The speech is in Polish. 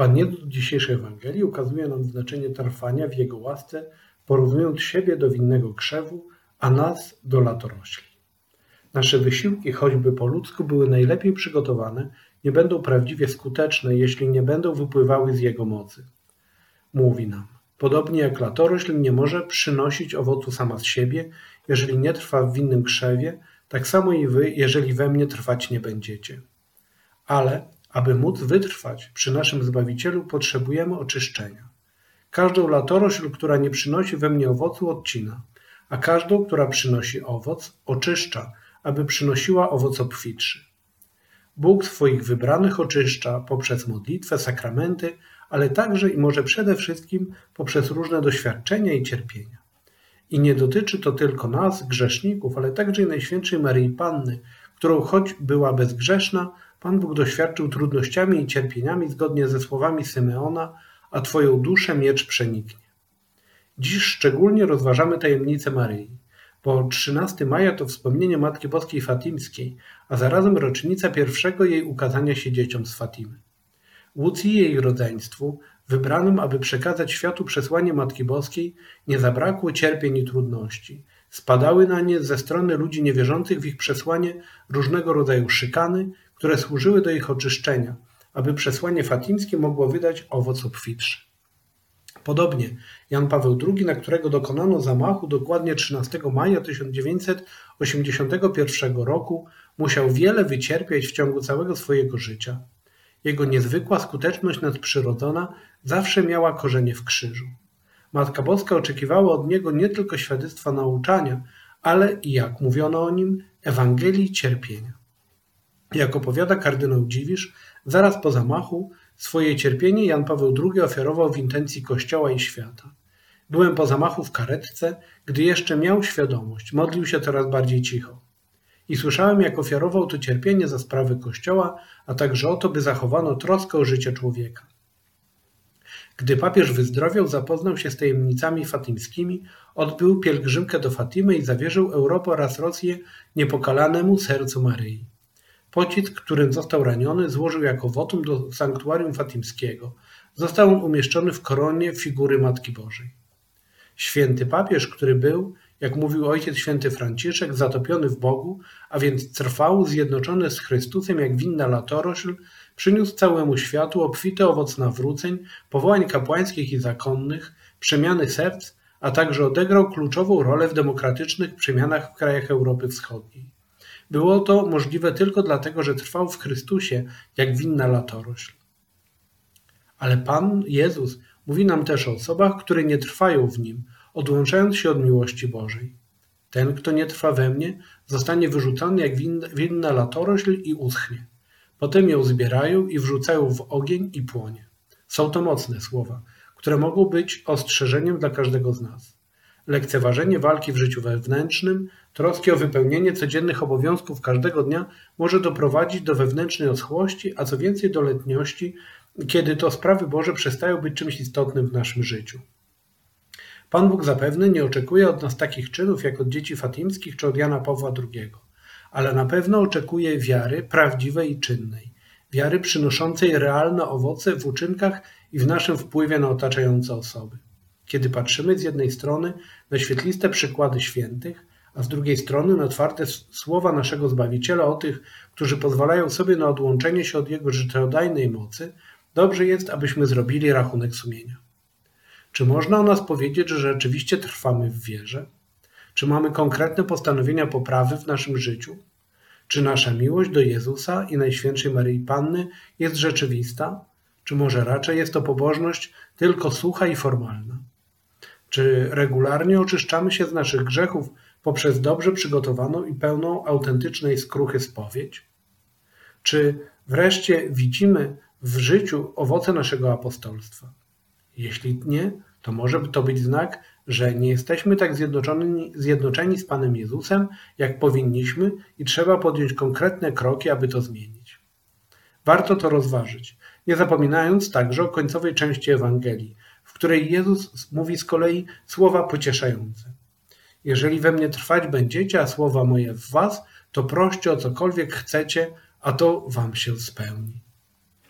Pan Jezus w dzisiejszej Ewangelii ukazuje nam znaczenie trwania w Jego łasce, porównując siebie do winnego krzewu, a nas do latorośli. Nasze wysiłki, choćby po ludzku, były najlepiej przygotowane, nie będą prawdziwie skuteczne, jeśli nie będą wypływały z Jego mocy. Mówi nam, podobnie jak latorośl nie może przynosić owocu sama z siebie, jeżeli nie trwa w winnym krzewie, tak samo i wy, jeżeli we mnie trwać nie będziecie. Ale aby móc wytrwać przy naszym Zbawicielu, potrzebujemy oczyszczenia. Każdą latorośl, która nie przynosi we mnie owocu, odcina, a każdą, która przynosi owoc, oczyszcza, aby przynosiła owoc obfitszy. Bóg swoich wybranych oczyszcza poprzez modlitwę, sakramenty, ale także i może przede wszystkim poprzez różne doświadczenia i cierpienia. I nie dotyczy to tylko nas, grzeszników, ale także i Najświętszej Maryi Panny, którą choć była bezgrzeszna, Pan Bóg doświadczył trudnościami i cierpieniami zgodnie ze słowami Symeona, a Twoją duszę miecz przeniknie. Dziś szczególnie rozważamy tajemnicę Maryi, bo 13 maja to wspomnienie Matki Boskiej Fatimskiej, a zarazem rocznica pierwszego jej ukazania się dzieciom z Fatimy. Łucji jej rodzeństwu, wybranym, aby przekazać światu przesłanie Matki Boskiej, nie zabrakło cierpień i trudności. Spadały na nie ze strony ludzi niewierzących w ich przesłanie różnego rodzaju szykany, które służyły do ich oczyszczenia, aby przesłanie fatimskie mogło wydać owoc obfitszy. Podobnie Jan Paweł II, na którego dokonano zamachu dokładnie 13 maja 1981 roku, musiał wiele wycierpieć w ciągu całego swojego życia. Jego niezwykła skuteczność nadprzyrodzona zawsze miała korzenie w krzyżu. Matka Boska oczekiwała od niego nie tylko świadectwa nauczania, ale i, jak mówiono o nim, Ewangelii cierpienia. Jak opowiada kardynał Dziwisz, zaraz po zamachu swoje cierpienie Jan Paweł II ofiarował w intencji Kościoła i świata. Byłem po zamachu w karetce, gdy jeszcze miał świadomość, modlił się coraz bardziej cicho. I słyszałem, jak ofiarował to cierpienie za sprawy Kościoła, a także o to, by zachowano troskę o życie człowieka. Gdy papież wyzdrowiał, zapoznał się z tajemnicami fatimskimi, odbył pielgrzymkę do Fatimy i zawierzył Europę oraz Rosję niepokalanemu sercu Maryi. Pocisk, którym został raniony, złożył jako wotum do sanktuarium fatimskiego. Został on umieszczony w koronie figury Matki Bożej. Święty papież, który był, jak mówił ojciec święty Franciszek, zatopiony w Bogu, a więc trwał zjednoczony z Chrystusem jak winna latorośl, przyniósł całemu światu obfity owoc nawróceń, powołań kapłańskich i zakonnych, przemiany serc, a także odegrał kluczową rolę w demokratycznych przemianach w krajach Europy Wschodniej. Było to możliwe tylko dlatego, że trwał w Chrystusie jak winna latorośl. Ale Pan Jezus mówi nam też o osobach, które nie trwają w Nim, odłączając się od miłości Bożej. Ten, kto nie trwa we mnie, zostanie wyrzucony jak winna latorośl i uschnie. Potem ją zbierają i wrzucają w ogień i płonie. Są to mocne słowa, które mogą być ostrzeżeniem dla każdego z nas. Lekceważenie walki w życiu wewnętrznym, troski o wypełnienie codziennych obowiązków każdego dnia może doprowadzić do wewnętrznej oschłości, a co więcej do letniości, kiedy to sprawy Boże przestają być czymś istotnym w naszym życiu. Pan Bóg zapewne nie oczekuje od nas takich czynów jak od dzieci fatimskich czy od Jana Pawła II, ale na pewno oczekuje wiary prawdziwej i czynnej, wiary przynoszącej realne owoce w uczynkach i w naszym wpływie na otaczające osoby. Kiedy patrzymy z jednej strony na świetliste przykłady świętych, a z drugiej strony na twarde słowa naszego Zbawiciela o tych, którzy pozwalają sobie na odłączenie się od Jego życiodajnej mocy, dobrze jest, abyśmy zrobili rachunek sumienia. Czy można o nas powiedzieć, że rzeczywiście trwamy w wierze? Czy mamy konkretne postanowienia poprawy w naszym życiu? Czy nasza miłość do Jezusa i Najświętszej Maryi Panny jest rzeczywista? Czy może raczej jest to pobożność tylko sucha i formalna? Czy regularnie oczyszczamy się z naszych grzechów poprzez dobrze przygotowaną i pełną autentycznej skruchy spowiedź? Czy wreszcie widzimy w życiu owoce naszego apostolstwa? Jeśli nie, to może to być znak, że nie jesteśmy tak zjednoczeni, zjednoczeni z Panem Jezusem, jak powinniśmy i trzeba podjąć konkretne kroki, aby to zmienić. Warto to rozważyć, nie zapominając także o końcowej części Ewangelii, której Jezus mówi z kolei słowa pocieszające. Jeżeli we mnie trwać będziecie, a słowa moje w was, to proście o cokolwiek chcecie, a to wam się spełni.